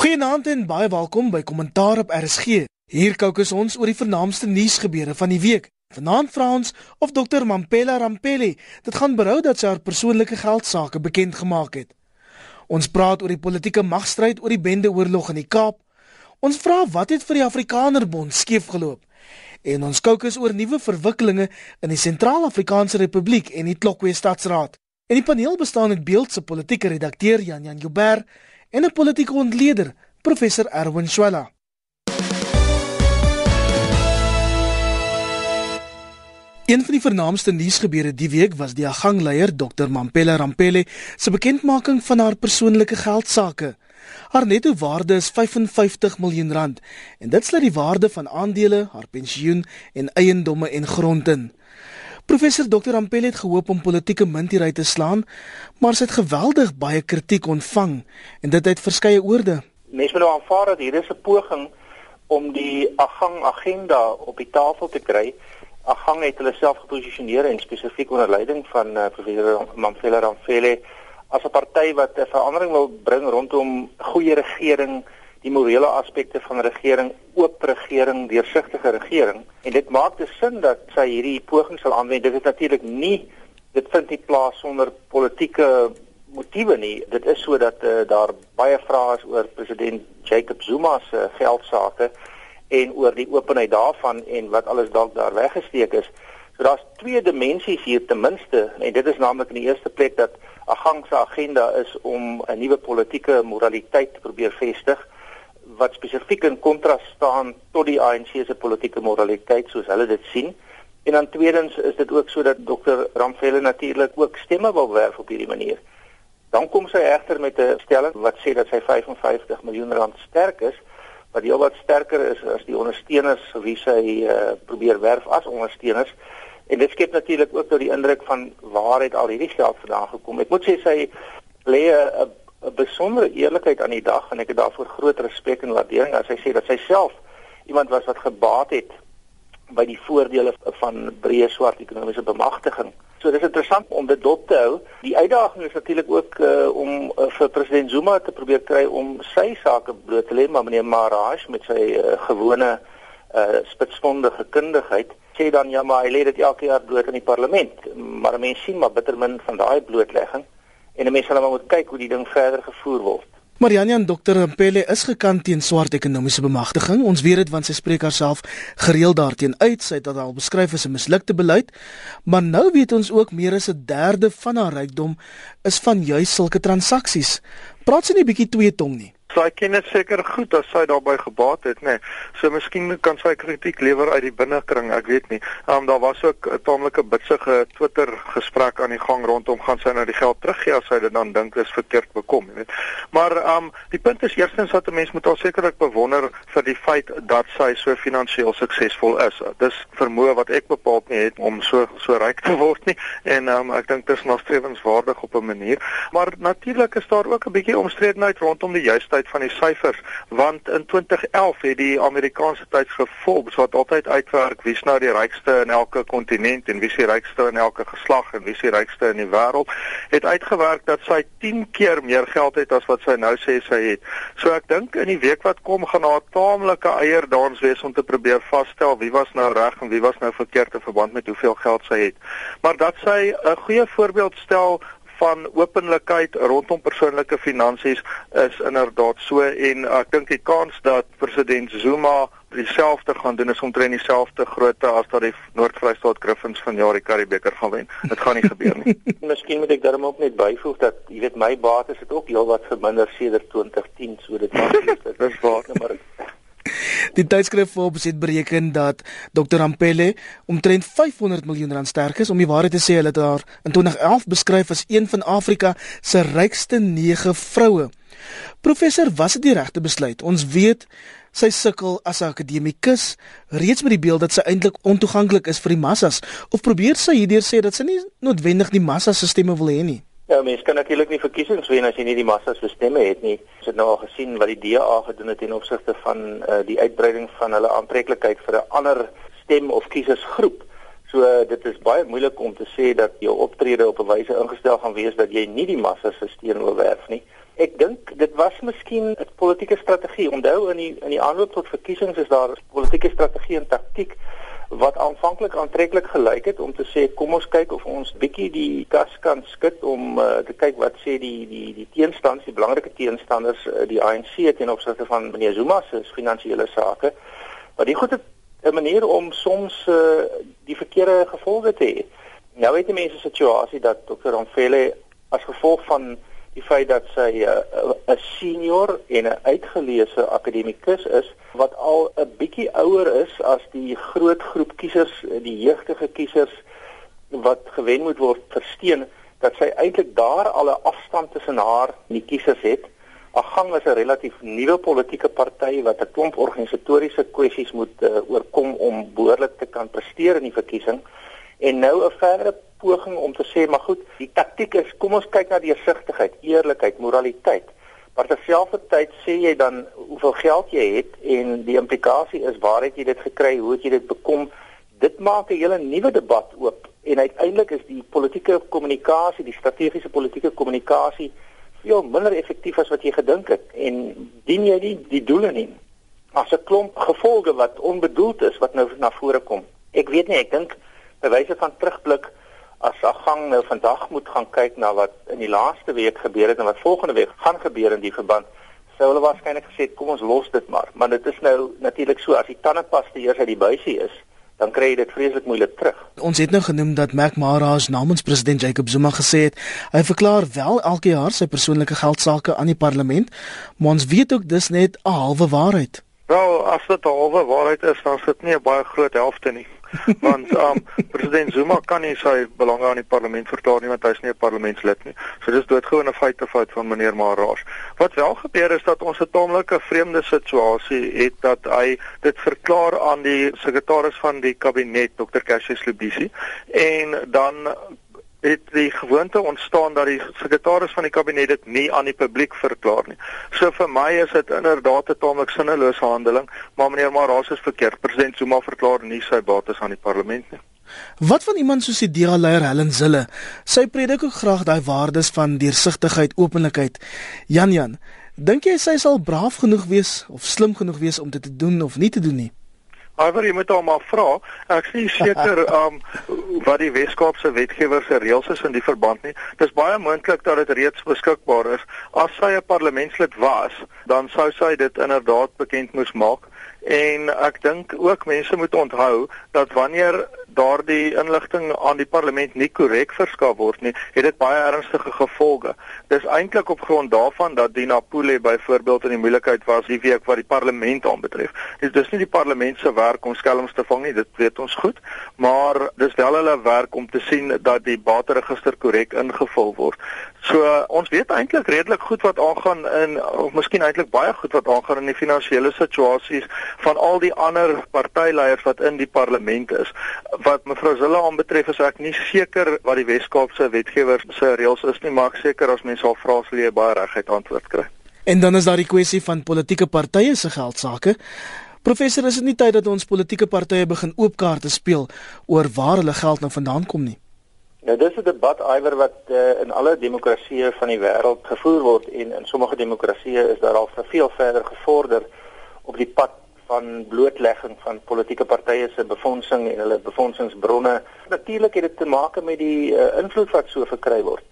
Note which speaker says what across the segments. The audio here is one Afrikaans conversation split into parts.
Speaker 1: Goeienaand en baie welkom by Kommentaar op RSG. Hier kookus ons oor die vernaamste nuusgebeure van die week. Vanaand vra ons of Dr Mampela Rampeli dit gaan berou dat sy haar persoonlike geldsaake bekend gemaak het. Ons praat oor die politieke magstryd oor die bendeoorlog in die Kaap. Ons vra wat het vir die Afrikanerbond skeef geloop? En ons kookus oor nuwe verwikkelinge in die Sentraal-Afrikaanse Republiek en die Tlokwe Stadsraad. En die paneel bestaan uit beeldse politieke redakteur Jan Jan Joubert en 'n politieke ontleder, professor Erwin Swela. Een van die vernaamste nuusgebeure die week was die agangleier Dr Mampela Rampele se bekendmaking van haar persoonlike geldsaake. Haar netto waarde is 55 miljoen rand en dit sluit die waarde van aandele, haar pensioen en eiendomme en grond in. Professor Dr Ampel het gehoop om politieke munt hieruit te slaan, maar sy het geweldig baie kritiek ontvang en dit uit verskeie oorde.
Speaker 2: Mense moet nou aanvaar dat hier is 'n poging om die agang agenda op die tafel te kry. Agang het hulle self geposisioneer en spesifiek onder leiding van uh, professor Mamfela Ramfele as 'n party wat 'n verandering wil bring rondom goeie regering die morele aspekte van regering, oop regering, deursigtige regering en dit maak dus sin dat sy hierdie poging sal aanwend. Dit is natuurlik nie dit vind nie plaas sonder politieke motiewe nie. Dit is sodat uh, daar baie vrae is oor president Jacob Zuma se uh, geldsaake en oor die openheid daarvan en wat alles dalk daar weggesteek is. So daar's twee dimensies hier ten minste en dit is naamlik in die eerste plek dat Agang se agenda is om 'n nuwe politieke moraliteit te probeer vestig wat spesifiek in kontras staan tot die ANC se politieke moraliteit soos hulle dit sien. En dan tweedens is dit ook sodat Dr. Ramfelle natuurlik ook stemme wil werf op hierdie manier. Dan kom sy egter met 'n stelling wat sê dat sy 55 miljoen rand sterk is, wat heel wat sterker is as die ondersteuners wie sy uh, probeer werf as ondersteuners. En dit skep natuurlik ook tot die indruk van waar het al hierdie geld vandaan gekom. Ek moet sê sy lê 'n 'n besondere eerlikheid aan die dag en ek het daarvoor groot respek en waardering as sy sê dat sy self iemand was wat gebaat het by die voordele van breë swart ekonomiese bemagtiging. So dis interessant om dit dop te hou. Die uitdaging is natuurlik ook uh, om uh, vir president Zuma te probeer kry om sy sake bloot te lê, maar meneer Maraj met sy uh, gewone uh, spitsvondige kundigheid sê dan ja, maar hy lê dit elke jaar bloot in die parlement. Maar mense sien maar bitter min van daai blootlegging en 'n mens sal maar moet kyk hoe die ding verder gevoer word.
Speaker 1: Marianne en Dr. Mpele is gekant teen swart ekonomiese bemagtiging. Ons weet dit want sy spreek haarself gereeld daarteen uit. Sy het dit al beskryf as 'n mislukte beleid. Maar nou weet ons ook meer as 'n derde van haar rykdom is van juis sulke transaksies. Praat sy nie bietjie twee tong nie?
Speaker 3: Sy ken dit seker goed as sy daarbey gebaat het, nê. Nee. So miskien kan sy kritiek lewer uit die binnekring, ek weet nie. Ehm um, daar was ook 'n taamlike bitsige Twitter gesprek aan die gang rondom gaan sy nou die geld teruggee as sy dit dan dink dis verkeerd bekom, jy weet. Maar ehm um, die punt is eerstens dat 'n mens moet al sekerlik bewonder vir die feit dat sy so finansiëel suksesvol is. Dis vermoë wat ek bepaal nie het om so so ryk te word nie en ehm um, ek dink dit is nog strewenswaardig op 'n manier. Maar natuurlik is daar ook 'n bietjie omstredenheid rondom die juiste uit van die syfers want in 2011 het die Amerikaanse tydskrif Forbes wat altyd uitwerk wie's nou die rykste in elke kontinent en wie's die rykste in elke geslag en wie's die rykste in die wêreld het uitgewerk dat sy 10 keer meer geld het as wat sy nou sê sy het. So ek dink in die week wat kom gaan haar taamlike eierdans wees om te probeer vasstel wie was nou reg en wie was nou verkeerd in verband met hoeveel geld sy het. Maar dat sy 'n goeie voorbeeld stel van openlikheid rondom persoonlike finansies is inderdaad so en ek dink die kans dat president Zuma dieselfde gaan doen is omtrent dieselfde grootte as dat die Noord-Vrystaat Griffins van jaar die Karibeker gaan wen. Dit gaan nie gebeur nie.
Speaker 2: Miskien moet ek daarom ook net byvoeg dat jy weet my bates het ook heelwat verminder sedert 2010 so dit was dit is waar maar
Speaker 1: Die tydskrif Forbes het bereken dat Dr. Ampele omtrent 500 miljoen rand sterk is om die waarheid te sê hulle het haar in 2011 beskryf as een van Afrika se rykste 9 vroue. Professor, was dit die regte besluit? Ons weet sy sukkel as 'n akademikus reeds met die beeld dat sy eintlik ontoeganklik is vir die massas of probeer sy hierdeur sê dat sy nie noodwendig die massa se stemme wil hê nie?
Speaker 2: Ja, mens kan natuurlik nie verkiesings wen as jy nie die massa se stemme het nie. Ons het nou al gesien wat die DA gedoen het in opsigte van uh, die uitbreiding van hulle aantreklikheid vir 'n ander stem of kiesersgroep. So uh, dit is baie moeilik om te sê dat jou optrede op 'n wyse ingestel gaan wees dat jy nie die massa se steun wil werf nie. Ek dink dit was miskien 'n politieke strategie. Onthou in die in die aanloop tot verkiesings is daar politieke strategie en taktiek wat aanvanklik aantreklik gelyk het om te sê kom ons kyk of ons bietjie die kas kan skud om uh, te kyk wat sê die die die teenstanders, die belangrike teenstanders, uh, die ANC teen opsigte van meneer Zuma se finansiële sake. Maar die goed het 'n manier om soms uh, die verkeerde gevolge te hê. Nou weet die mense situasie dat Dr. Ramphele as gevolg van die feit dat sy 'n uh, senior en 'n uitgeleese akademikus is wat al 'n bietjie ouer is as die groot groep kiesers, die jeugdige kiesers wat gewen moet word versteen dat sy eintlik daar al 'n afstand tussen haar en die kiesers het. Agang is 'n relatief nuwe politieke party wat 'n klomp organisatoriese kwessies moet uh, oorkom om behoorlik te kan presteer in die verkiesing en nou 'n verdere poging om te sê maar goed, die taktik is kom ons kyk na die deursigtigheid, eerlikheid, moraliteit. Maar terselfdertyd sê jy dan hoeveel geld jy het en die implikasie is waar het jy dit gekry, hoe het jy dit bekom? Dit maak 'n hele nuwe debat oop en uiteindelik is die politieke kommunikasie, die strategiese politieke kommunikasie veel minder effektief as wat jy gedink het en dien jy nie die doele nie. As 'n klomp gevolge wat onbedoeld is wat nou na vore kom. Ek weet nie, ek dink by wyse van terugblik as Agang nou vandag moet gaan kyk na wat in die laaste week gebeur het en wat volgende week gaan gebeur in die verband sou hulle waarskynlik gesê kom ons los dit maar maar dit is nou natuurlik so as die tandepasta eers uit die buisie is dan kry jy dit vreeslik moeilik terug.
Speaker 1: Ons het nou genoem dat Mac Mara's namens president Jacob Zuma gesê het hy verklaar wel elke jaar sy persoonlike geldsaake aan die parlement, maar ons weet ook dis net 'n halwe waarheid.
Speaker 3: Wel, as dit 'n halwe waarheid is, dan is dit nie 'n baie groot helfte nie. want um president Zuma kan nie sy belange aan die parlement verklaar nie want hy's nie 'n parlementslid nie. So dis doodgewone feite fout van meneer Maraas. Wat wel gebeur is dat ons 'n taamlike vreemde situasie het dat hy dit verklaar aan die sekretaris van die kabinet Dr. Cassius Lubisi en dan het die gewoonte ontstaan dat die sekretaris van die kabinet dit nie aan die publiek verklaar nie. So vir my is dit inderdaad 'n taamlik sinnelose handeling, maar meneer Maraas is verkeerd. President Zuma verklaar nie sy bates aan die parlement nie.
Speaker 1: Wat van iemand soos die DA-leier Helen Zille? Sy predik ook graag daai waardes van deursigtigheid, openlikheid. Jan Jan, dink jy sy sal braaf genoeg wees of slim genoeg wees om dit te doen of nie te doen nie?
Speaker 3: Iwer jy moet hom maar vra. Ek sien seker um wat die Weskaapse wetgewer se reëls is in die verband nie. Dis baie moontlik dat dit reeds beskikbaar is. As sy 'n parlementslid was, dan sou sy dit inderdaad bekend moes maak. En ek dink ook mense moet onthou dat wanneer daardie inligting aan die parlement nie korrek verskaf word nie, het dit baie ernstige gevolge. Dis eintlik op grond daarvan dat Dina Pule byvoorbeeld in die moeilikheid was die week wat die parlement aanbetref. Dit is nie die parlement se werk om skelms te vang nie, dit weet ons goed, maar dis wel hulle werk om te sien dat die bateregister korrek ingevul word. So ons weet eintlik redelik goed wat aangaan in of miskien eintlik baie goed wat aangaan in die finansiële situasies van al die ander partyleiers wat in die parlement is wat mevrou Zille aanbetref is ek nie seker wat die Wes-Kaapse wetgewer se reëls is nie, maar ek seker as mense al vra sal jy baie reguit antwoord kry.
Speaker 1: En dan is daar die kwessie van politieke partye se geldsaake. Professor, is dit nie tyd dat ons politieke partye begin oopkaarte speel oor waar hulle geld nou vandaan kom nie?
Speaker 2: Nou dis 'n debat iwer wat uh, in alle demokratieë van die wêreld gevoer word en in sommige demokratieë is daar al veel verder gevorder op die pad van blootlegging van politieke partye se befondsing en hulle befondsingsbronne. Natuurlik het dit te maak met die uh, invloed wat so verkry word.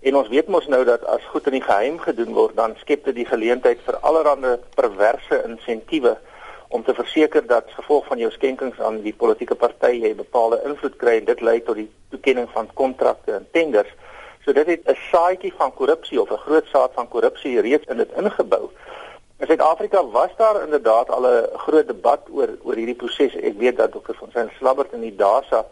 Speaker 2: En ons weet mos nou dat as goed in die geheim gedoen word, dan skep dit die geleentheid vir allerlei perverse insentiewe om te verseker dat gevolg van jou skenkings aan die politieke party jy bepaalde invloed kry en dit lei tot die toekenning van kontrakte en tenders. So dit het 'n saadjie van korrupsie of 'n groot saad van korrupsie reeds in dit ingebou. In Suid-Afrika was daar inderdaad al 'n groot debat oor oor hierdie proses. Ek weet dat Dr. van Saint Slabbert in die DASA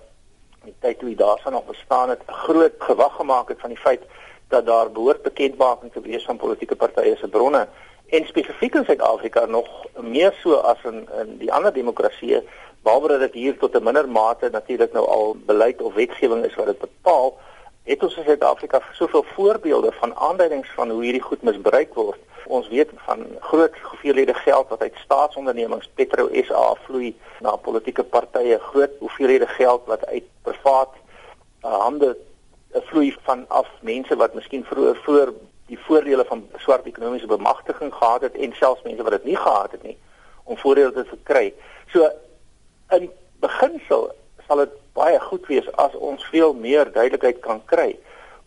Speaker 2: in die tyd toe die DASA nog bestaan het, groot gewag gemaak het van die feit dat daar behoort bekendmaking te wees van politieke partye se bronne en spesifiek in Suid-Afrika nog meer so as in in die ander demokratieë dat dit hier tot 'n minder mate natuurlik nou al beleid of wetgewing is wat dit bepaal het ons in Suid-Afrika soveel voorbeelde van aanduidings van hoe hierdie goed misbruik word. Ons weet van groot hoeveelhede geld wat uit staatsondernemings Petro SA vloei na politieke partye, groot hoeveelhede geld wat uit privaat uh, hande vloei van af mense wat miskien vroeër vroeër die voordele van swart ekonomiese bemagtiging gehad het en selfs mense wat dit nie gehad het nie om voordele te verkry. So in beginsel sal dit baie goed wees as ons veel meer duidelikheid kan kry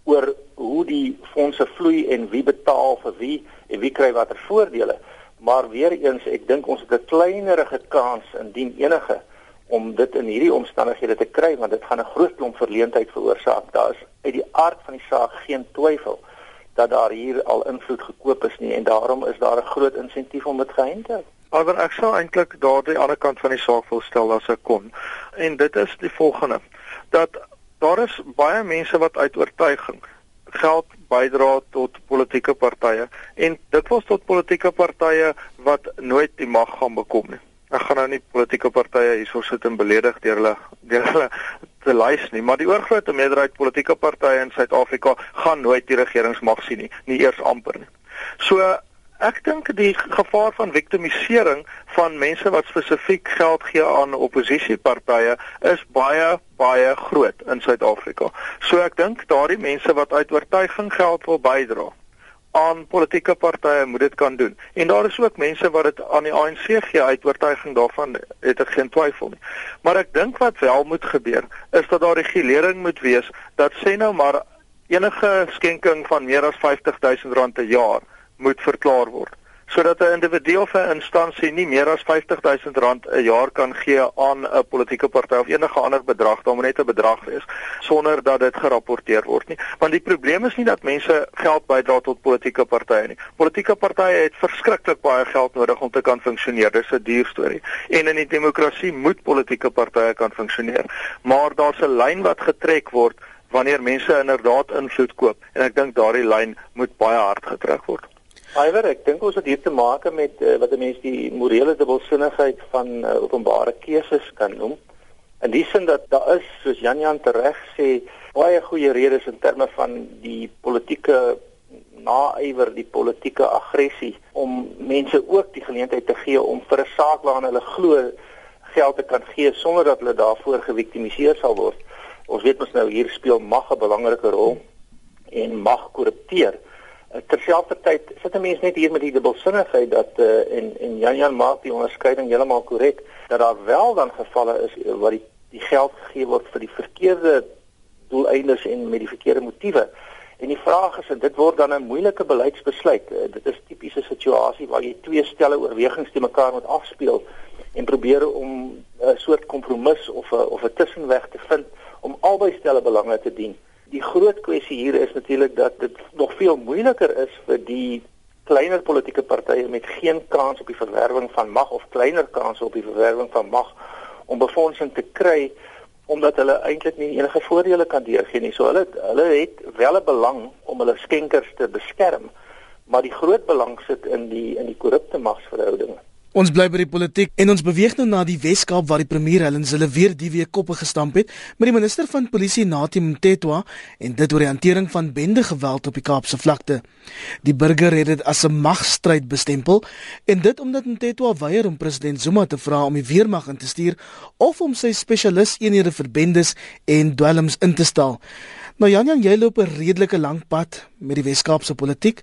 Speaker 2: oor hoe die fondse vloei en wie betaal vir wie en wie kry watter voordele. Maar weer eens, ek dink ons het 'n kleinerige kans indien enige om dit in hierdie omstandighede te kry want dit gaan 'n groot klomp verleentheid veroorsaak. Daar is uit die aard van die saak geen twyfel dat daar hier al invloed gekoop is nie en daarom is daar 'n groot insentief om dit geheim te hou.
Speaker 3: Maar ek sou eintlik daardie ander kant van die saak wil stel as ek kon. En dit is die volgende: dat daar is baie mense wat uit oortuiging geld bydra tot politieke partye en dit was tot politieke partye wat nooit die mag gaan bekom nie. Ek gaan nou nie politieke partye hierso sit en beledig deur hulle deur hulle te lys nie, maar die oorgrootste meerderheid politieke partye in Suid-Afrika gaan nooit die regeringsmag sien nie, nie eers amper nie. So Ek dink die gevaar van victimisering van mense wat spesifiek geld gee aan oppositiepartye is baie baie groot in Suid-Afrika. So ek dink daardie mense wat uit oortuiging geld wil bydra aan politieke partye moet dit kan doen. En daar is ook mense wat dit aan die ANC gee uit oortuiging daarvan het ek geen twyfel nie. Maar ek dink wat wel moet gebeur is dat daar regulering moet wees dat sê nou maar enige skenking van meer as R50 000 'n jaar moet verklaar word sodat 'n individu of 'n instansie nie meer as R50 000 'n jaar kan gee aan 'n politieke party of enige ander bedrag, dan moet net 'n bedrag wees sonder dat dit gerapporteer word nie. Want die probleem is nie dat mense geld bydra tot politieke partye nie. Politieke partye het verskriklik baie geld nodig om te kan funksioneer. Dis 'n duur storie. En in die demokrasie moet politieke partye kan funksioneer. Maar daar's 'n lyn wat getrek word wanneer mense inderdaad invloed koop en ek dink daardie lyn moet baie hard getrek word.
Speaker 2: Iwer, ek dink ons het hier te maak met uh, wat 'n mens die morele dubbelsinnigheid van uh, openbare keuses kan noem. In die sin dat daar is, soos Jan Jan tereg sê, baie goeie redes in terme van die politieke naaiwer, die politieke aggressie om mense ook die geleentheid te gee om vir 'n saak waarna hulle glo geld te kan gee sonder dat hulle daarvoor geviktimiseer sal word. Ons weet mos nou hier speel mag 'n belangrike rol en mag korrupteer. Eh, terselfdertyd sit 'n mens net hier met die dubbelsinnigheid dat uh, en en Jan Jan maak die onderskeiding heeltemal korrek dat daar wel dan gevalle is uh, waar die die geld gegee word vir die verkeerde doeleindes en met die verkeerde motiewe. En die vraag is en dit word dan 'n moeilike beleidsbesluit. Uh, dit is tipiese situasie waar jy twee stelle oorwegings te mekaar moet afspeel en probeer om 'n soort kompromis of 'n of 'n tussenweg te vind om albei stelle belange te dien. Die groot kwessie hier is natuurlik dat dit nog veel moeiliker is vir die kleiner politieke partye met geen kans op die verwerwing van mag of kleiner kans op die verwerwing van mag om befondsing te kry omdat hulle eintlik nie enige voordele kan deurgee nie. So hulle hulle het wel 'n belang om hulle skenkers te beskerm, maar die groot belang sit in die in die korrupte magsverhoudinge.
Speaker 1: Ons bly by die politiek en ons beweeg nou na die Wes-Kaap waar die premier Helen Zille weer die week koppe gestamp het met die minister van polisie Nathi Mtetwa en dit oor die hantering van bende geweld op die Kaapse vlakte. Die burger het dit as 'n magstryd bestempel en dit omdat Mtetwa weier om president Zuma te vra om die weermag in te stuur of om sy spesialis eenhede vir bendes en dwelms in te stel. Nou Jan Jan, jy loop 'n redelike lang pad met die Wes-Kaapse politiek.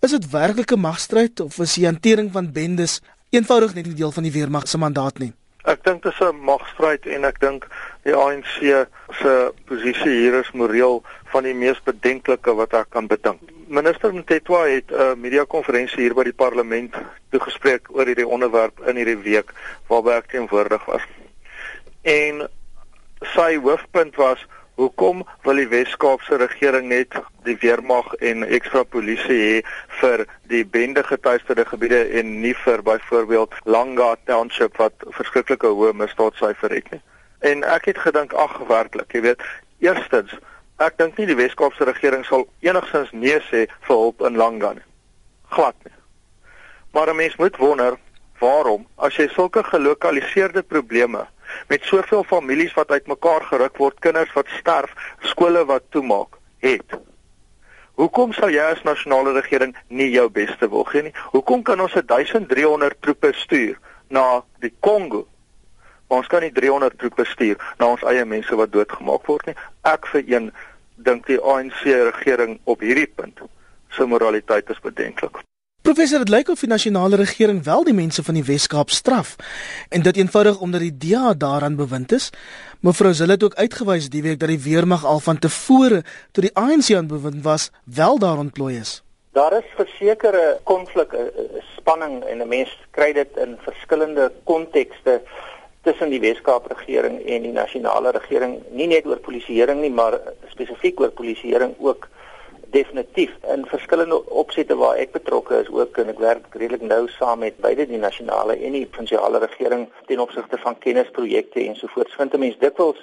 Speaker 1: Is dit werklike magstryd of is die hantering van bendes eenvoudig net nie deel van die weermag se mandaat nie.
Speaker 3: Ek dink dit is 'n magstryd en ek dink die ANC se posisie hier is moreel van die mees bedenklike wat ek kan bedink. Minister Mtetwa het 'n media konferensie hier by die parlement toegespreek oor hierdie onderwerp in hierdie week waarby ek teenwoordig was. En sy hoofpunt was Hoekom wil die Wes-Kaapse regering net die weermag en ekstra polisie hê vir die bende getuieerde gebiede en nie vir byvoorbeeld Langa Township wat verskriklike hoë misdaadsyfer het nie? En ek het gedink ag werklik, jy weet, eerstens, ek dink nie die Wes-Kaapse regering sal enigsins nee sê vir hulp in Langa nie. Glad nie. Maar 'n mens moet wonder waarom as jy sulke gelokaliseerde probleme met soveel families wat uitmekaar geruk word, kinders wat sterf, skole wat toemaak, het. Hoekom sal jy as nasionale regering nie jou beste wil gee nie? Hoekom kan ons 1300 troepe stuur na die Kongo? Maar ons kan nie 300 troepe stuur na ons eie mense wat doodgemaak word nie. Ek vir een dink die ANC regering op hierdie punt se moraliteit is bedenklik.
Speaker 1: Professor, dit lyk of die nasionale regering wel die mense van die Wes-Kaap straf en dit eenvoudig omdat die DA daaraan bewind is. Mevrou Zille het ook uitgewys die week dat die weermag al van tevore toe die ANC aan bewind was, wel daar ontplooi is.
Speaker 2: Daar is versekerde konflik, eh, eh, spanning en 'n mens kry dit in verskillende kontekste tussen die Wes-Kaap regering en die nasionale regering, nie net oor polisieering nie, maar spesifiek oor polisieering ook definitief in verskillende opsette waar ek betrokke is ook en ek werk redelik nou saam met beide die nasionale en die provinsiale regering ten opsigte van kennisprojekte en so voort. Vind 'n mens dikwels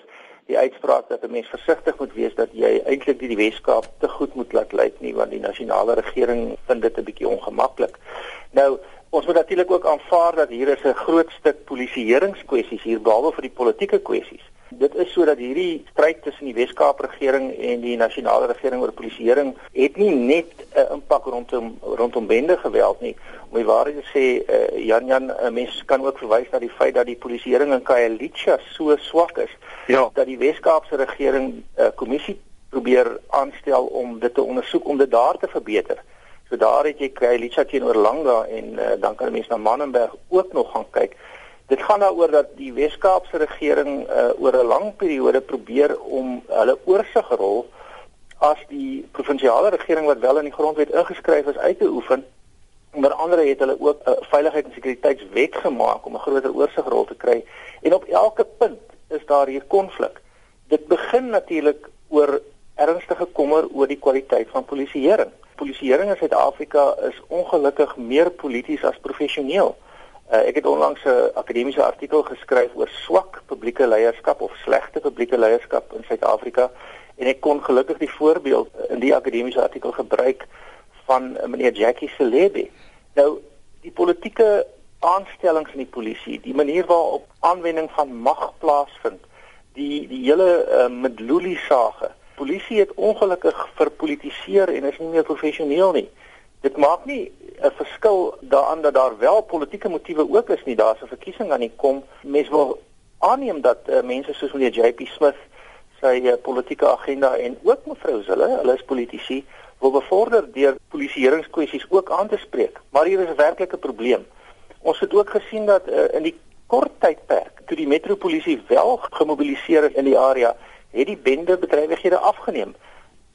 Speaker 2: die uitspraak dat 'n mens versigtig moet wees dat jy eintlik die, die Weskaap te goed moet laat lyk nie want die nasionale regering vind dit 'n bietjie ongemaklik. Nou Ons moet natuurlik ook aanvaar dat hier is 'n groot stuk polisieeringskwessies hier behalwe vir die politieke kwessies. Dit is sodat hierdie stryd tussen die Wes-Kaap regering en die nasionale regering oor polisieering het nie net 'n uh, impak rondom rondom bende geweld nie. Om die waarheid te sê, uh, Jan Jan, uh, mense kan ook verwys na die feit dat die polisieering in Khayelitsha so swak is ja. dat die Wes-Kaapse regering 'n uh, kommissie probeer aanstel om dit te ondersoek om dit daar te verbeter. So daar het jy Khayelitsha teenoor Langa en uh, dan kan mense na Mannenberg ook nog gaan kyk. Dit gaan daaroor dat die Wes-Kaapse regering uh, oor 'n lang periode probeer om hulle oorsigrol as die provinsiale regering wat wel in die grondwet ingeskryf is uit te oefen. Onder andere het hulle ook 'n uh, veiligheid en sekuriteitswet gemaak om 'n groter oorsigrol te kry en op elke punt is daar hier konflik. Dit begin natuurlik oor ernstige kommer oor die kwaliteit van polisieering. Polisieering in Suid-Afrika is ongelukkig meer polities as professioneel. Uh, ek het onlangs 'n akademiese artikel geskryf oor swak publieke leierskap of slegte publieke leierskap in Suid-Afrika en ek kon gelukkig die voorbeeld in die akademiese artikel gebruik van meneer Jackie Celebi. Nou die politieke aanstellings in die polisie, die manier waarop aanwending van mag plaasvind, die die hele uh, Mdluli sage. Polisie het ongelukkig verpolitiseer en is nie meer professioneel nie. Dit maak nie 'n verskil daaraan dat daar wel politieke motiewe ook is nie. Daar's 'n verkiesing aan die kom. Mense wil aanneem dat uh, mense soos meneer JP Smith sy uh, politieke agenda en ook mevrou Zille, hulle is politici, wil bevorder deur polisieeringskwessies ook aan te spreek. Maar hier is 'n werklike probleem. Ons het ook gesien dat uh, in die kort tydperk toe die metropolisie wel gemobiliseer is in die area, het die bende bedrywighede afgeneem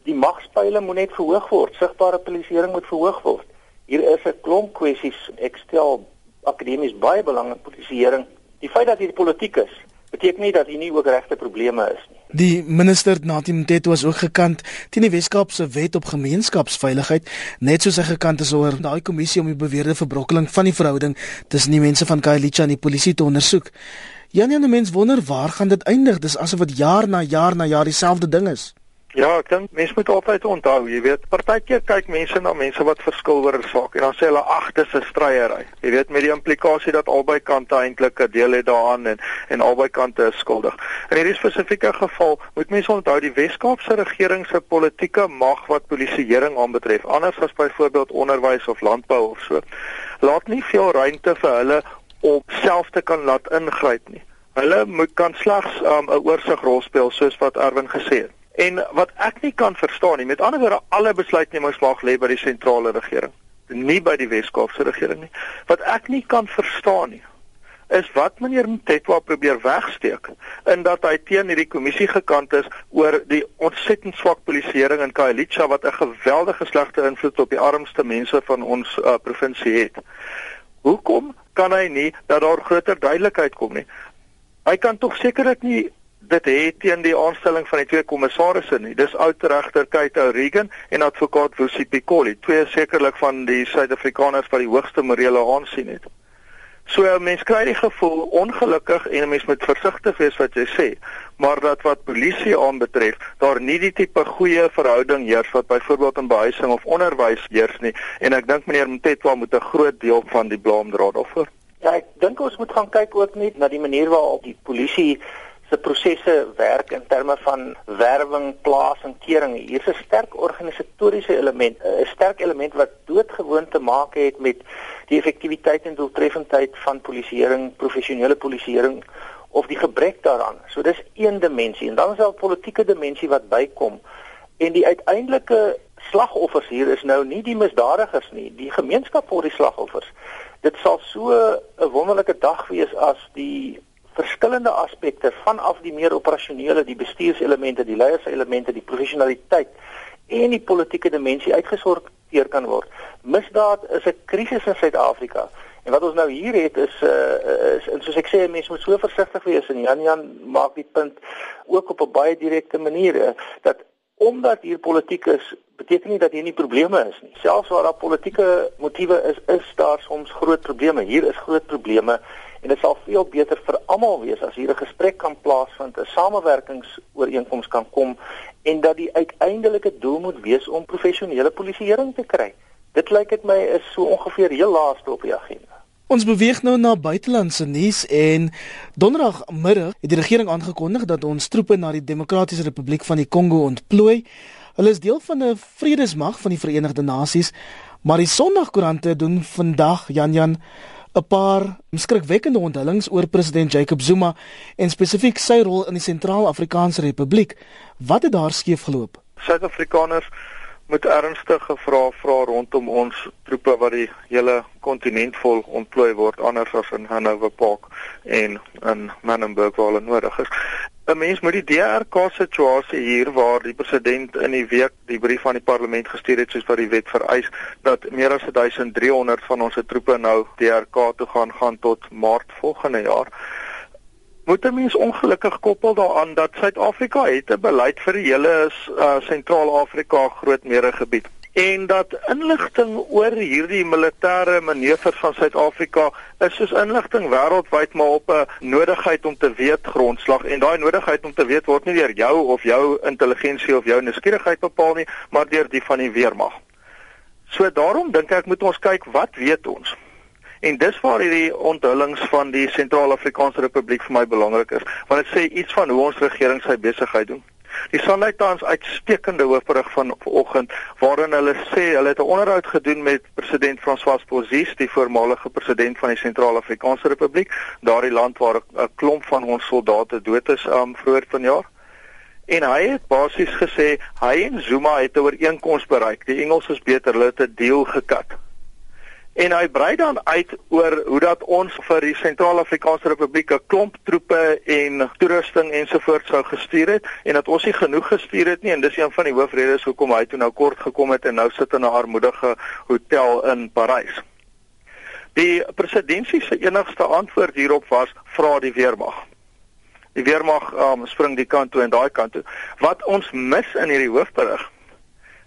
Speaker 2: die magspeile moet net verhoog word, sigbare polisieering moet verhoog word. Hier is 'n klomp kwessies. Ek stel akademies baie belang in polisieering. Die feit dat hier politiek is, beteken nie dat hier nie ook regte probleme is nie.
Speaker 1: Die minister Nathi Mteto was ook gekant teen die Wes-Kaapse wet op gemeenskapsveiligheid, net soos hy gekant is oor daai kommissie om die beweerde verbrokkeling van die verhouding tussen die mense van Khayelitsha en die polisie te ondersoek. Janie, die mens wonder waar gaan dit eindig? Dis asof dit jaar na jaar na jaar dieselfde ding is.
Speaker 3: Ja, ek dink mense moet altyd onthou, jy weet, partykeer kyk mense na mense wat verskil oor 'n saak en dan sê hulle ag, dis 'n stryery. Jy weet met die implikasie dat albei kante eintlik 'n deel het daaraan en en albei kante is skuldig. In hierdie spesifieke geval moet mense onthou die Wes-Kaapse regering se politieke mag wat polisieering aanbetref, anders as byvoorbeeld onderwys of landbou of so, laat nie veel ruimte vir hulle om self te kan laat ingryp nie. Hulle moet kan slegs 'n um, oorsigrol speel soos wat Erwin gesê het. En wat ek nie kan verstaan nie, met ander woorde, alle besluitnemings mag lê by die sentrale regering, nie by die Wes-Kaapse regering nie. Wat ek nie kan verstaan nie, is wat meneer Mtetwa probeer wegsteek in dat hy teen hierdie kommissie gekant is oor die ontsettend swak polisieering in Khayelitsha wat 'n geweldige slegte invloed op die armste mense van ons uh, provinsie het. Hoekom kan hy nie dat daar groter duidelikheid kom nie? Hy kan tog sekerlik nie dit het teen die aanstelling van die twee kommissarisse nie. Dis oud-regter Kate O'Regan en advokaat Wusi Pikoli, twee sekerlik van die Suid-Afrikaners wat die hoogste morele aansien het. So 'n mens kry die gevoel ongelukkig en 'n mens moet versigtig wees wat jy sê, maar dat wat polisie aanbetref, daar nie die tipe goeie verhouding heers wat byvoorbeeld in behuising of onderwys heers nie en ek dink meneer Mtetwa moet 'n groot deel van die blame dra daarvoor.
Speaker 2: Ja, ek dink ons moet gaan kyk ook net na die manier waarop die polisie se prosesse werk in terme van werwing, plasing, kering. Hier's 'n sterk organisatoriese element, 'n sterk element wat doodgewoon te maak het met die effektiwiteit en doeltreffendheid van polisieering, professionele polisieering of die gebrek daaraan. So dis een dimensie en dan is daar 'n politieke dimensie wat bykom en die uiteindelike slagoffers hier is nou nie die misdadigers nie, die gemeenskap word die slagoffers. Dit sal so 'n wonderlike dag wees as die verskillende aspekte vanaf die meer operasionele, die bestuurselemente, die leierselemente, die professionaliteit en die politieke dimensie uitgesorteer kan word. Misdaad is 'n krisis in Suid-Afrika. En wat ons nou hier het is uh is en soos ek sê mense moet so versigtig wees en Jan Jan maak die punt ook op 'n baie direkte manier uh, dat omdat hier politiek is, beteken nie dat hier nie probleme is nie. Selfs waar daar politieke motiewe is, is daar soms groot probleme. Hier is groot probleme en dit sal veel beter vir almal wees as hier 'n gesprek kan plaasvind, 'n samewerkingsooreenkoms kan kom en dat die uiteindelike doel moet wees om professionele polisieering te kry. Dit lyk dit my is so ongeveer heel laaste op die agenda.
Speaker 1: Ons beweeg nou na buitelandse nuus en donderdagmiddag het die regering aangekondig dat ons troepe na die Demokratiese Republiek van die Kongo ontplooi. Hulle is deel van 'n vredesmag van die Verenigde Nasies, maar die Sondagkoerante doen vandag Jan Jan 'n paar skrikwekkende onthullings oor president Jacob Zuma en spesifiek sy rol in die Sentraal-Afrikaanse Republiek. Wat het daar skeef geloop?
Speaker 3: Suid-Afrikaners moet ernstige vrae vra rondom ons troepe wat die hele kontinent vol ontplooi word anders as in Hanover Park en in Manenberg waar hulle nodig is. 'n Mens moet die DRK situasie hier waar die president in die week die brief aan die parlement gestuur het soos wat die wet vereis dat meer as 1300 van ons troepe nou DRK toe gaan gaan tot Maart volgende jaar. Moet 'n mens ongelukkig koppel daaraan dat Suid-Afrika het 'n beleid vir die hele uh, Sentraal-Afrika grootmeere gebied en dat inligting oor hierdie militêre manoeuvres van Suid-Afrika is soos inligting wêreldwyd maar op 'n nodigheid om te weet grondslag en daai nodigheid om te weet word nie deur jou of jou intelligensie of jou nuuskierigheid bepaal nie maar deur die van die weermag. So daarom dink ek moet ons kyk wat weet ons En dis waar hierdie onthullings van die Sentraal-Afrikaanse Republiek vir my belangrik is, want dit sê iets van hoe ons regering sy besigheid doen. Die Sunday Times uitstekende hoofberig van vanoggend waarin hulle sê hulle het 'n onderhoud gedoen met president François Bozize, die voormalige president van die Sentraal-Afrikaanse Republiek, daardie land waar 'n klomp van ons soldate dood is um vroeër vanjaar. En hy het basies gesê hy en Zuma het 'n ooreenkoms bereik. Die Engels is beter, hulle het 'n deal gekat. En hy brei dan uit oor hoe dat ons vir die Sentraal-Afrikaanse Republiek 'n klomp troepe en toerusting ensovoorts sou gestuur het en dat ons nie genoeg gestuur het nie en dis een van die hoofredes hoekom hy toe nou kort gekom het en nou sit in 'n armoedige hotel in Parys. Die presidentsie se enigste antwoord hierop was vra die weermag. Die weermag um, spring die kant toe en daai kant toe. Wat ons mis in hierdie hoofberig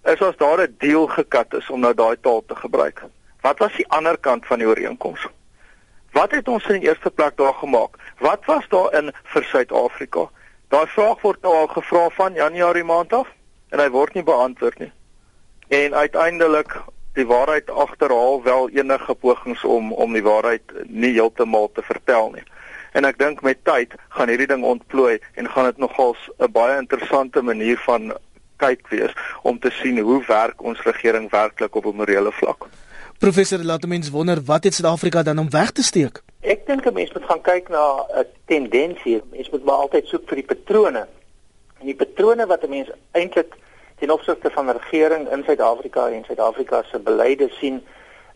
Speaker 3: is as daar 'n deal gekat is om nou daai taal te gebruik. Wat was die ander kant van die ooreenkoms? Wat het ons in die eerste plek daar gemaak? Wat was daar in vir Suid-Afrika? Daai vraag word nou al gevra van Januarie maand af en hy word nie beantwoord nie. En uiteindelik die waarheid agterhaal wel enige pogings om om die waarheid nie heeltemal te vertel nie. En ek dink met tyd gaan hierdie ding ontplooi en gaan dit nogals 'n baie interessante manier van kyk wees om te sien hoe werk ons regering werklik op 'n morele vlak.
Speaker 1: Professor laat mens wonder wat het Suid-Afrika dan om weg te steek?
Speaker 2: Ek dink 'n mens moet gaan kyk na 'n tendensie. Mens moet maar altyd soek vir die patrone. En die patrone wat 'n mens eintlik ten opsigte van regering in Suid-Afrika en Suid-Afrika se beleide sien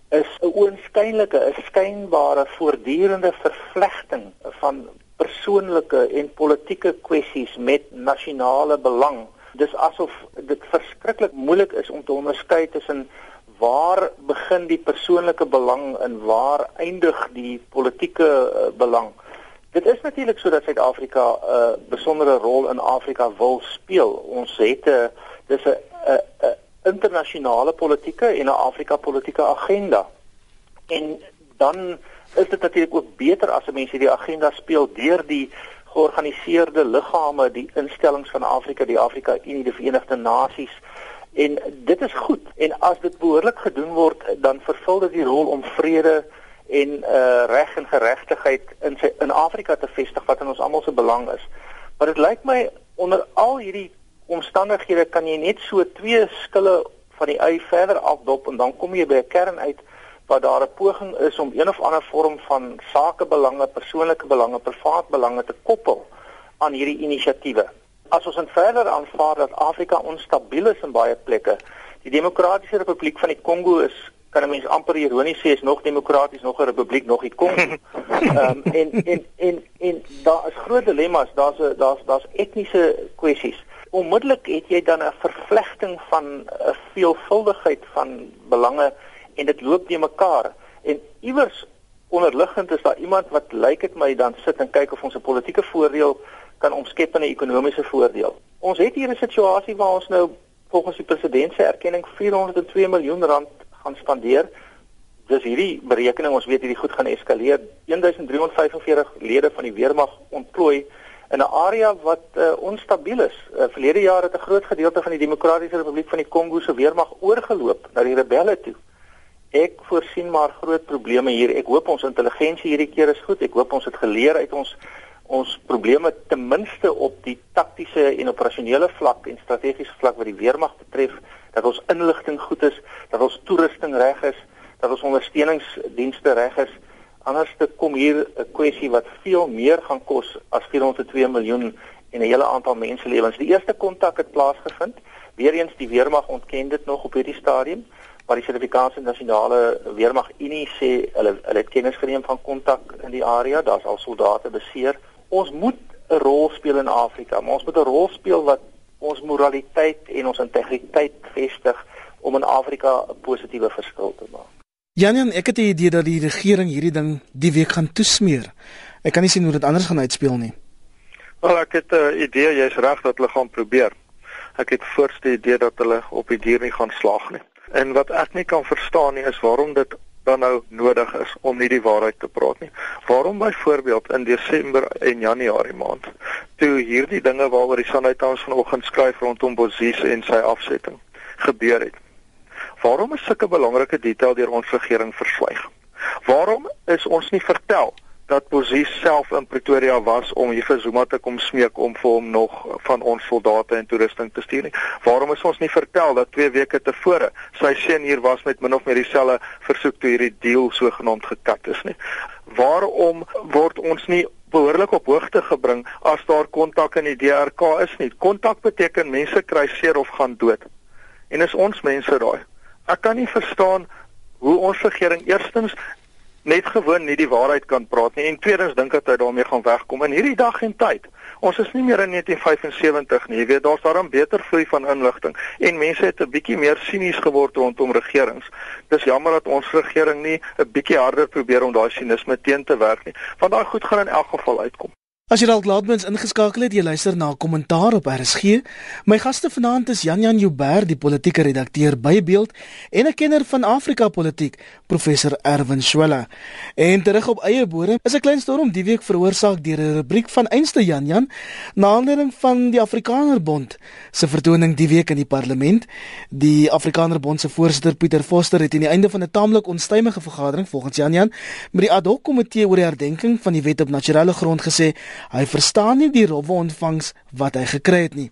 Speaker 2: is 'n oënskynlike, 'n skynbare voortdurende vervlegting van persoonlike en politieke kwessies met nasionale belang. Dis asof dit verskriklik moeilik is om te onderskei tussen waar begin die persoonlike belang en waar eindig die politieke uh, belang? Dit is natuurlik so dat Suid-Afrika 'n uh, besondere rol in Afrika wil speel. Ons het 'n uh, dis 'n 'n internasionale politieke en 'n Afrika politieke agenda. En dan is dit natuurlik ook beter as mense die agenda speel deur die georganiseerde liggame, die instellings van Afrika, die Afrika Unie, die Verenigde Nasies, En dit is goed. En as dit behoorlik gedoen word, dan vervul dit die rol om vrede en uh reg en geregtigheid in sy in Afrika te vestig wat in ons almal se belang is. Maar dit lyk my onder al hierdie omstandighede kan jy net so twee skille van die ui verder afdop en dan kom jy by 'n kern uit waar daar 'n poging is om een of ander vorm van sakebelange, persoonlike belange, privaat belange te koppel aan hierdie inisiatiewe as ons in verder aanvaar dat Afrika onstabiel is in baie plekke, Die Demokratiese Republiek van die Kongo is kan 'n mens amper ironies sê is nog demokraties nog 'n republiek nog die Kongo. Ehm um, en en en en daar is groot dilemma's, daar's daar's daar's etniese kwessies. Onmiddellik het jy dan 'n vervlegting van 'n veelvuldigheid van belange en dit loop nie mekaar en iewers onderliggend is daar iemand wat lyk dit my dan sit en kyk of ons 'n politieke voordeel kan omskep in 'n ekonomiese voordeel. Ons het hier 'n situasie waar ons nou volgens die president se erkenning 402 miljoen rand gaan spandeer. Dis hierdie berekening, ons weet hierdie goed gaan eskaleer. 1345 lede van die weermag ontplooi in 'n area wat uh, onstabiel is. Uh, verlede jaar het 'n groot gedeelte van die Demokratiese Republiek van die Kongo se weermag oorgeloop na die rebelle toe. Ek voorsien maar groot probleme hier. Ek hoop ons intelligensie hierdie keer is goed. Ek hoop ons het geleer uit ons ons probleme ten minste op die taktiese en operasionele vlak en strategiese vlak wat die weermag betref, dat ons inligting goed is, dat ons toerusting reg is, dat ons ondersteuningsdienste reg is. Anders te kom hier 'n kwessie wat veel meer gaan kos as 402 miljoen en 'n hele aantal menselewens. Die eerste kontak het plaasgevind. Weereens die weermag ontken dit nog op hierdie stadium maar die Suid-Afrikaanse Nasionale Weermag Unie sê hulle hulle het kennis geneem van kontak in die area, daar's al soldate beseer ons moet 'n rol speel in Afrika, maar ons moet 'n rol speel wat ons moraliteit en ons integriteit vestig om in Afrika 'n positiewe verskil te maak.
Speaker 1: Janjan, ek het die idee dat die regering hierdie ding die week gaan toesmeer. Ek kan nie sien hoe dit anders gaan uitspeel nie.
Speaker 3: Wel, ek het 'n uh, idee, jy's reg dat hulle gaan probeer. Ek het voorste idee dat hulle op die dier nie gaan slaag nie. En wat ek nie kan verstaan nie is waarom dit dan nou nodig is om nie die waarheid te praat nie. Waarom byvoorbeeld in Desember en Januarie maand toe hierdie dinge waaroor die Sunday Times vanoggend skryf rondom Bossies en sy afsetting gebeur het. Waarom is sulke belangrike detail deur ons regering verswyg? Waarom is ons nie vertel dat Bosie self in Pretoria was om vir Zuma te kom smeek om vir hom nog van ons soldate en toerusting te stuur nie. Waarom is ons nie vertel dat 2 weke tevore sy seun hier was met min of meer dieselfde versoek toe hierdie deal sogenaamd gekat is nie? Waarom word ons nie behoorlik op hoogte gebring as daar kontak in die DRK is nie? Kontak beteken mense kry seer of gaan dood. En is ons mense daai? Ek kan nie verstaan hoe ons regering eerstens net gewoon nie die waarheid kan praat nie en tweedens dink dat hy daarmee gaan wegkom in hierdie dag en tyd. Ons is nie meer in 1975 nie. Jy weet daar's daarom beter vloei van inligting en mense het 'n bietjie meer sinies geword rondom regerings. Dis jammer dat ons regering nie 'n bietjie harder probeer om daai sinisme teen te werk nie, want daai goed gaan in elk geval uitkom.
Speaker 1: As jy dalk laatmens ingeskakel het, jy luister na 'n kommentaar op RSG. My gaste vanaand is Jan Jan Joubert, die politieke redakteur by Beeld en 'n kenner van Afrika politiek, professor Erwin Swela. En terug op eie bodem, is 'n klein storm die week veroorsaak deur 'n rubriek van einste Jan Jan, na aanleiding van die Afrikanerbond se vertoning die week in die parlement. Die Afrikanerbond se voorsitter Pieter Foster het aan die einde van 'n taamlik onstuimige vergadering volgens Jan Jan met die ad hoc komitee oor die herdenking van die wet op nasionale grond gesê Hy verstaan nie die rowwe ontvangs wat hy gekry het nie.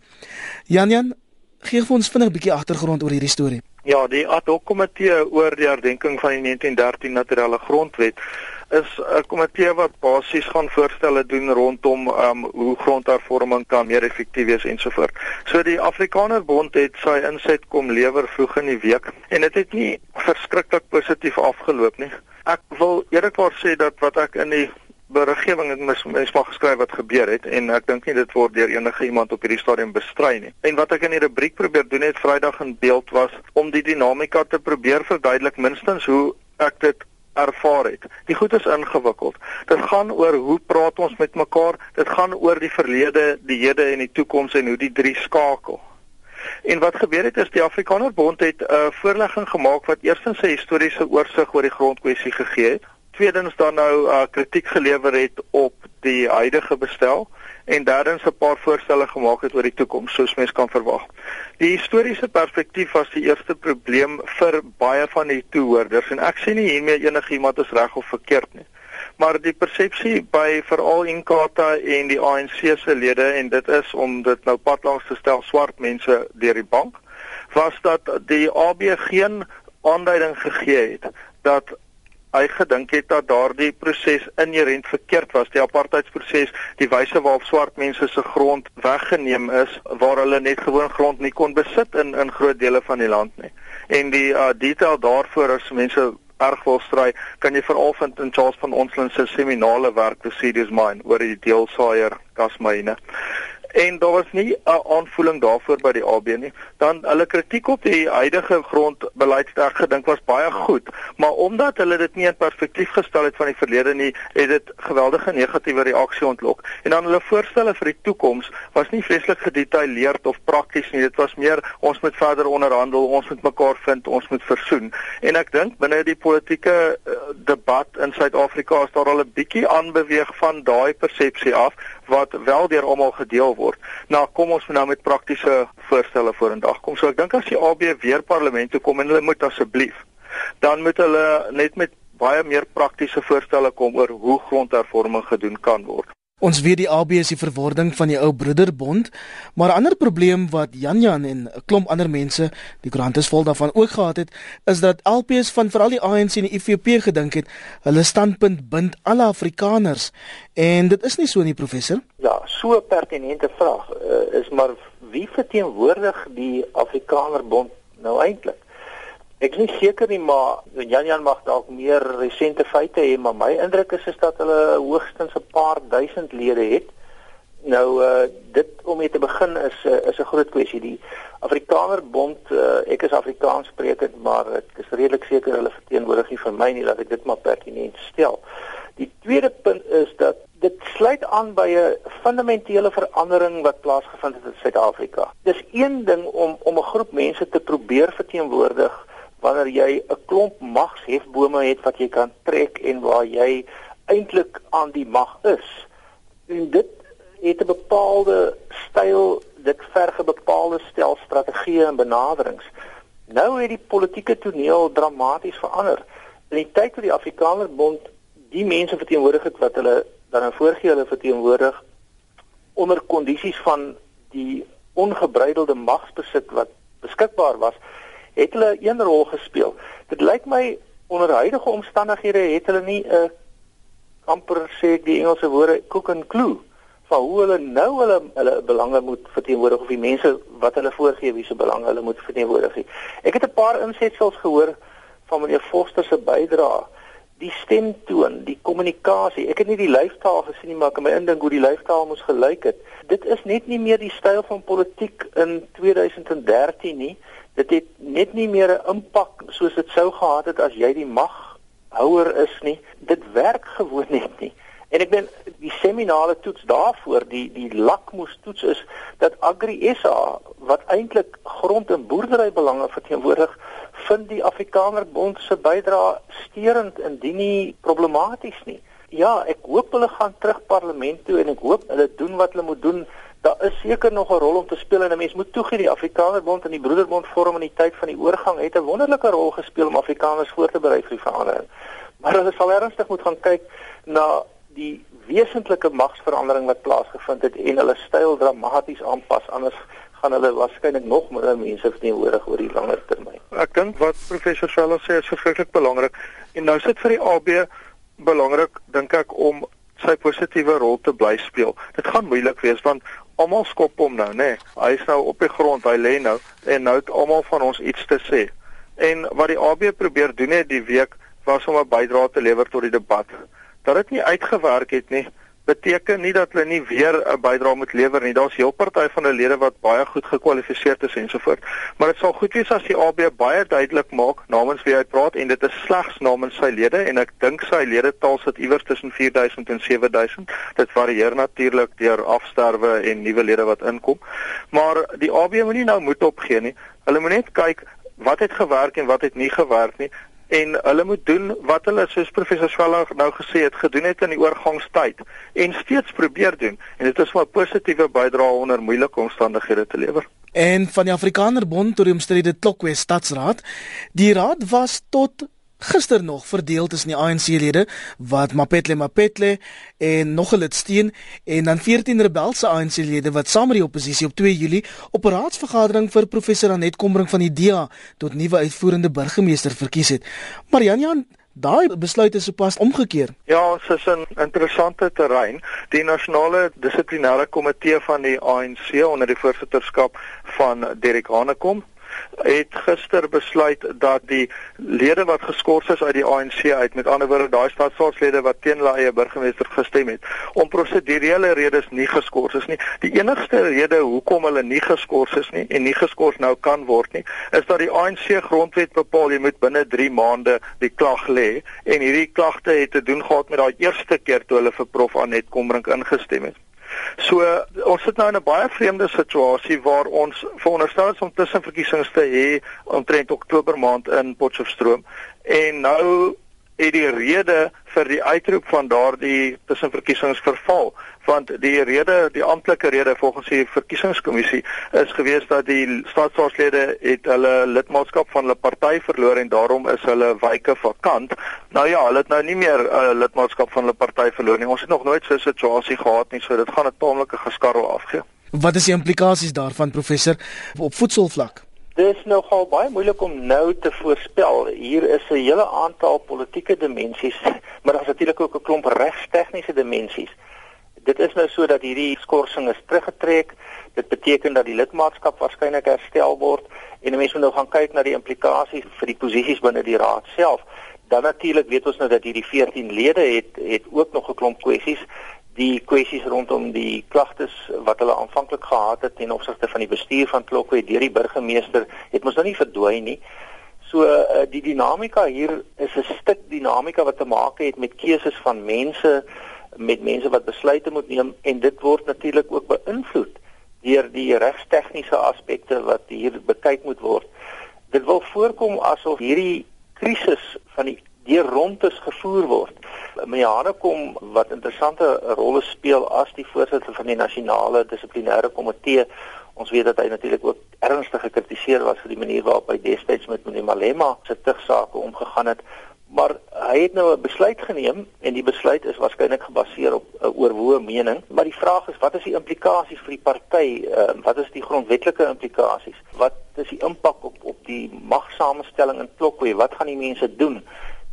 Speaker 1: Jan Jan, gee vir ons vinnig 'n bietjie agtergrond oor hierdie storie.
Speaker 3: Ja, die ad hoc komitee oor die herdenking van die 1913 naturele grondwet is 'n komitee wat basies gaan voorstelle doen rondom um, hoe grondhervorming kan meer effektief wees ensovoort. So die Afrikaner Bond het sy inset kom lewer vroeg in die week en dit het, het nie verskriklik positief afgeloop nie. Ek wil eerlikwaar sê dat wat ek in die beregering het mis mens mag geskryf wat gebeur het en ek dink nie dit word deur enige iemand op hierdie stadium bestry nie. En wat ek in die rubriek probeer doen het Vrydag in beeld was om die dinamika te probeer verduidelik minstens hoe ek dit ervaar het. Die goed is ingewikkeld. Dit gaan oor hoe praat ons met mekaar? Dit gaan oor die verlede, die hede en die toekoms en hoe die drie skakel. En wat gebeur het is die Afrikaner Bond het 'n uh, voorlegging gemaak wat eerstens 'n historiese oorsig oor die grondkwessie gegee het tweedens dan nou uh, kritiek gelewer het op die huidige bestel en derdens 'n paar voorstelle gemaak het oor die toekoms soos mens kan verwag. Die historiese perspektief was die eerste probleem vir baie van die toehoorders en ek sê nie hiermee enigiemand is reg of verkeerd nie. Maar die persepsie by veral Inkatha en die ANC se lede en dit is om dit nou padlangs te stel swart mense deur die bank was dat die AB geen aanduiding gegee het dat hy gedink het dat daardie proses inherënt verkeerd was, die apartheidsproses, die wyse waarop swart mense se grond weggeneem is waar hulle net gewoon grond nie kon besit in in groot dele van die land nie. En die uh, detail daarvoor as mense erg wil stry, kan jy veral vind in Charles van Onslow se seminale werk The Seed is Mine oor die deelsaaier gasmyne en daar was nie 'n aanvoeling daarvoor by die AB nie. Dan hulle kritiek op die huidige grondbeleid het ek gedink was baie goed, maar omdat hulle dit nie in perspektief gestel het van die verlede nie, het dit geweldige negatiewe reaksie ontlok. En dan hulle voorstelle vir die toekoms was nie vreeslik gedetailleerd of prakties nie. Dit was meer ons moet verder onderhandel, ons moet mekaar vind, ons moet versoen. En ek dink binne die politieke uh, debat in Suid-Afrika is daar al 'n bietjie aanbeweeg van daai persepsie af wat wel deur almal gedeel word. Nou kom ons nou met praktiese voorstelle vorendag kom. So ek dink as die AB weer parlement toe kom en hulle moet asseblief dan moet hulle net met baie meer praktiese voorstelle kom oor hoe grondhervorming gedoen kan word.
Speaker 1: Ons weet die AB is die verwording van die ou broederbond, maar 'n ander probleem wat Jan Jan en 'n klomp ander mense, die koerant is vol daarvan ook gehad het, is dat LPs van veral die ANC en die IFP gedink het hulle standpunt bind alle Afrikaners en dit is nie so nie professor.
Speaker 2: Ja, so 'n pertinente vraag uh, is maar wie verteenwoordig die Afrikanerbond nou eintlik? Ek is nie seker nie, maar Jan Jan mag dalk meer resente feite hê, maar my indruk is is dat hulle hoogstens 'n paar duisend lede het. Nou uh dit om mee te begin is uh, is 'n groot kwessie. Die Afrikaner Bond, uh, ek is Afrikaans sprekend, maar ek is redelik seker hulle verteenwoordig nie vir my nie, laat ek dit maar pertinent stel. Die tweede punt is dat dit sluit aan by 'n fundamentele verandering wat plaasgevind het in Suid-Afrika. Dis een ding om om 'n groep mense te probeer verteenwoordig wanneer jy 'n klomp magshefbome het wat jy kan trek en waar jy eintlik aan die mag is. En dit het 'n bepaalde styl, dit verg 'n bepaalde stel strategieë en benaderings. Nou het die politieke toneel dramaties verander. In die tyd toe die Afrikanerbond die mense verteenwoordig het wat hulle dan nou voorgee hulle verteenwoordig onder kondisies van die ongebreidelde magsbesit wat beskikbaar was, het hulle een rol gespeel. Dit lyk my onder huidige omstandighede het hulle nie 'n uh, amper sê ek die Engelse woorde cook and clue van hoe hulle nou hulle hulle belange moet verteenwoordig of die mense wat hulle voorgee wie se belange hulle moet verteenwoordig. Ek het 'n paar insetsels gehoor van meneer Foster se bydrae die stemtoon, die kommunikasie. Ek het nie die lyfstaal gesien nie, maar ek kan my indink hoe die lyfstaal moes gelyk het. Dit is net nie meer die styl van politiek in 2013 nie dit het net nie meer 'n impak soos dit sou gehad het as jy die maghouer is nie. Dit werk gewoon net nie. En ek dink die seminale toets daarvoor, die die lakmoes toets is dat Agri SA wat eintlik grond en boerderybelange verteenwoordig, vind die Afrikaner Bond se bydrae steurend indien nie problematies nie. Ja, ek hoop hulle gaan terug parlement toe en ek hoop hulle doen wat hulle moet doen daar is seker nog 'n rol om te speel en 'n mens moet toegee die Afrikanerbond en die Broederbond vorm in die tyd van die oorgang het 'n wonderlike rol gespeel om Afrikaners voor te berei vir die verandering. Maar hulle sal ernstig moet gaan kyk na die wesentlike magsverandering wat plaasgevind het en hulle styl dramaties aanpas anders gaan hulle waarskynlik nog meer mense verteenwoordig oor die langer termyn.
Speaker 3: Ek dink wat professor Swela sê is verskriklik belangrik en nou sit vir die AB belangrik dink ek om sy positiewe rol te bly speel. Dit gaan moeilik wees want almal skop hom nou, nê. Nee. Hy is nou op die grond, hy lê nou en nou het almal van ons iets te sê. En wat die AB probeer doen het die week was om 'n bydrae te lewer tot die debat. Dat dit nie uitgewerk het nie, beteken nie dat hulle nie weer 'n bydrae moet lewer nie. Daar's heel party van hulle lede wat baie goed gekwalifiseer is ensovoort. Maar dit sal goed wees as die AB baie duidelik maak namens wie hy praat en dit is slegs namens sy lede en ek dink sy lede taal sit iewers tussen 4000 en 7000. Dit varieer natuurlik deur afsterwe en nuwe lede wat inkom. Maar die AB moenie nou moed opgee nie. Hulle moet net kyk wat het gewerk en wat het nie gewerk nie en hulle moet doen wat hulle soos professor Swaller nou gesê het gedoen het in die oorgangstyd en steeds probeer doen en dit is 'n positiewe bydrae onder moeilike omstandighede te lewer.
Speaker 1: En van die Afrikaner Bond tot die omstrede Klokwe Stadsraad, die raad was tot gister nog verdeel tussen die ANC-lede wat Mapetle Mapetle en nog 'n lid steun en dan 14 rebelse ANC-lede wat saam met die oppositie op 2 Julie op 'n raadsvergadering vir professor Anet Kombrink van die DA tot nuwe uitvoerende burgemeester verkies het. Marianne Daai besluit is sopas omgekeer.
Speaker 3: Ja, ons is in interessante terrein. Die nasionale dissiplinêre komitee van die ANC onder die voorsitterskap van Derek Hanekom het gister besluit dat die lede wat geskort is uit die ANC uit met ander woorde daai stadstaatslede wat teen hulle eie burgemeester gestem het om prosedurele redes nie geskort is nie. Die enigste rede hoekom hulle nie geskort is nie en nie geskort nou kan word nie is dat die ANC grondwet bepaal jy moet binne 3 maande die klag lê en hierdie klagte het te doen gehad met daai eerste keer toe hulle vir prof Anet Kombrink ingestem het So ons sit nou in 'n baie vreemde situasie waar ons veronderstel is om tussenverkiesings te hê omtrent Oktober maand in Potchefstroom. En nou het die rede vir die uitroep van daardie tussenverkiesings verval want die rede die amptelike rede volgens die verkiesingskommissie is gewees dat die staatsraadslede het hulle lidmaatskap van hulle party verloor en daarom is hulle wyke vakant. Nou ja hulle het nou nie meer uh, lidmaatskap van hulle party verloor nie. Ons het nog nooit so 'n situasie gehad nie so dit gaan 'n taamlike geskarrel afgee.
Speaker 1: Wat is die implikasies daarvan professor op voetsoelvlak
Speaker 2: Dit is nogal baie moeilik om nou te voorspel. Hier is 'n hele aantal politieke dimensies, maar daar's natuurlik ook 'n klomp regstegniese dimensies. Dit is nou so dat hierdie skorsing is teruggetrek. Dit beteken dat die lidmaatskap waarskynlik herstel word en mense moet nou gaan kyk na die implikasies vir die posisies binne die raad self. Dan natuurlik weet ons nou dat hierdie 14 lede het het ook nog 'n klomp kwessies die kwessies rondom die klagtes wat hulle aanvanklik gehad het ten opsigte van die bestuur van Klokwe deur die burgemeester het mos nou nie verdwyn nie. So uh, die dinamika hier is 'n stuk dinamika wat te maak het met keuses van mense met mense wat besluite moet neem en dit word natuurlik ook beïnvloed deur die regstegniese aspekte wat hier bekyk moet word. Dit wil voorkom asof hierdie krisis van die deur rondtes gevoer word. Meneer kom wat interessante rolle speel as die voorsitter van die nasionale dissiplinêre komitee. Ons weet dat hy natuurlik ook ernstig gekritiseer was vir die manier waarop hy destyds met meneer Malema se tugsake omgegaan het. Maar hy het nou 'n besluit geneem en die besluit is waarskynlik gebaseer op 'n oorwoë mening, maar die vraag is wat is die implikasies vir die party? Uh, wat is die grondwetlike implikasies? Wat is die impak op op die magsamestelling in Klokwe? Wat gaan die mense doen?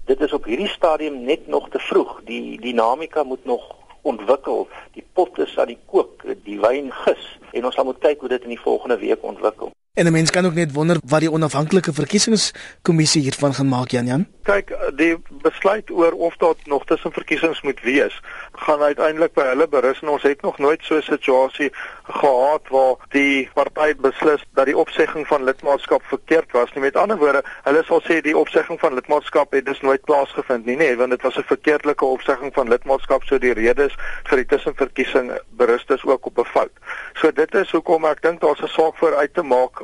Speaker 2: Dit is op hierdie stadium net nog te vroeg. Die dinamika moet nog ontwikkel. Die pot is aan die kook, die wyn gis en ons sal moet kyk hoe dit in die volgende week ontwikkel.
Speaker 1: En 'n mens kan ook net wonder wat die onafhanklike verkiesingskommissie hiervan gaan maak, Jan Jan.
Speaker 3: Kyk, die besluit oor of daar nog tussen verkiesings moet wees, gaan uiteindelik by hulle berus en ons het nog nooit so 'n situasie gehad waar die party beslis dat die opsegging van lidmaatskap verkeerd was nie. Met ander woorde, hulle sal sê die opsegging van lidmaatskap het dus nooit plaasgevind nie, nee, want dit was 'n verkeerdelike opsegging van lidmaatskap, so die redes vir die tussenverkiesing berus dus ook op 'n fout. So dit is hoekom ek dink daar's 'n saak voor uit te maak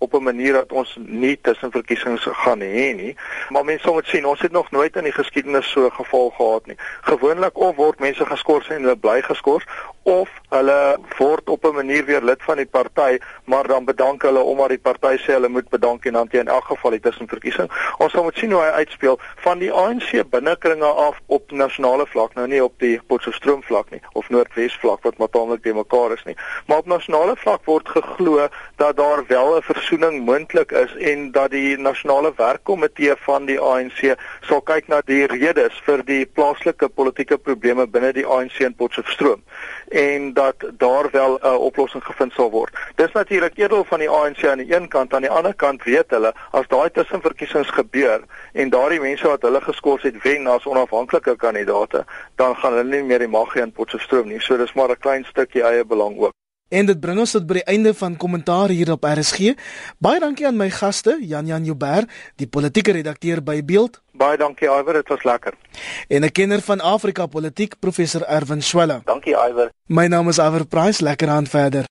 Speaker 3: op 'n manier dat ons nie tussen verkiesings gaan hê nie. Maar mense moet sien, ons het nog nooit in die geskiedenis so geval gehad nie. Gewoonlik of word mense geskort en hulle bly geskort of hulle word op 'n manier weer lid van die party, maar dan bedank hulle omdat die party sê hulle moet bedank en dan teen in elk geval die tussenverkiesing. Ons sal moet sien hoe hy uitspeel van die ANC binnekringe af op nasionale vlak, nou nie op die Potchefstroom vlak nie of Noordwes vlak wat maar taamlik te mekaar is nie. Maar op nasionale vlak word geglo dat daar wel 'n versoening moontlik is en dat die nasionale werkkomitee van die ANC sal kyk na die redes vir die plaaslike politieke probleme binne die ANC in Potchefstroom en dat daar wel 'n oplossing gevind sal word. Dis natuurlik edel van die ANC aan die een kant, aan die ander kant weet hulle as daai tussenverkiesings gebeur en daardie mense wat hulle geskort het wen as onafhanklike kandidaate, dan gaan hulle nie meer die mag hê in Potchefstroom nie. So dis maar 'n klein stukkie eie belang ook.
Speaker 1: En dit bring ons tot by die einde van kommentaar hier op RSG. Baie dankie aan my gaste, Jan Jan Joubert, die politieke redakteur by Beeld.
Speaker 3: Baie dankie Iwer, dit was lekker.
Speaker 1: En 'n kenner van Afrika politiek, professor Erwin Swela.
Speaker 2: Dankie Iwer.
Speaker 1: My naam is Iwer Price, lekker aan verder.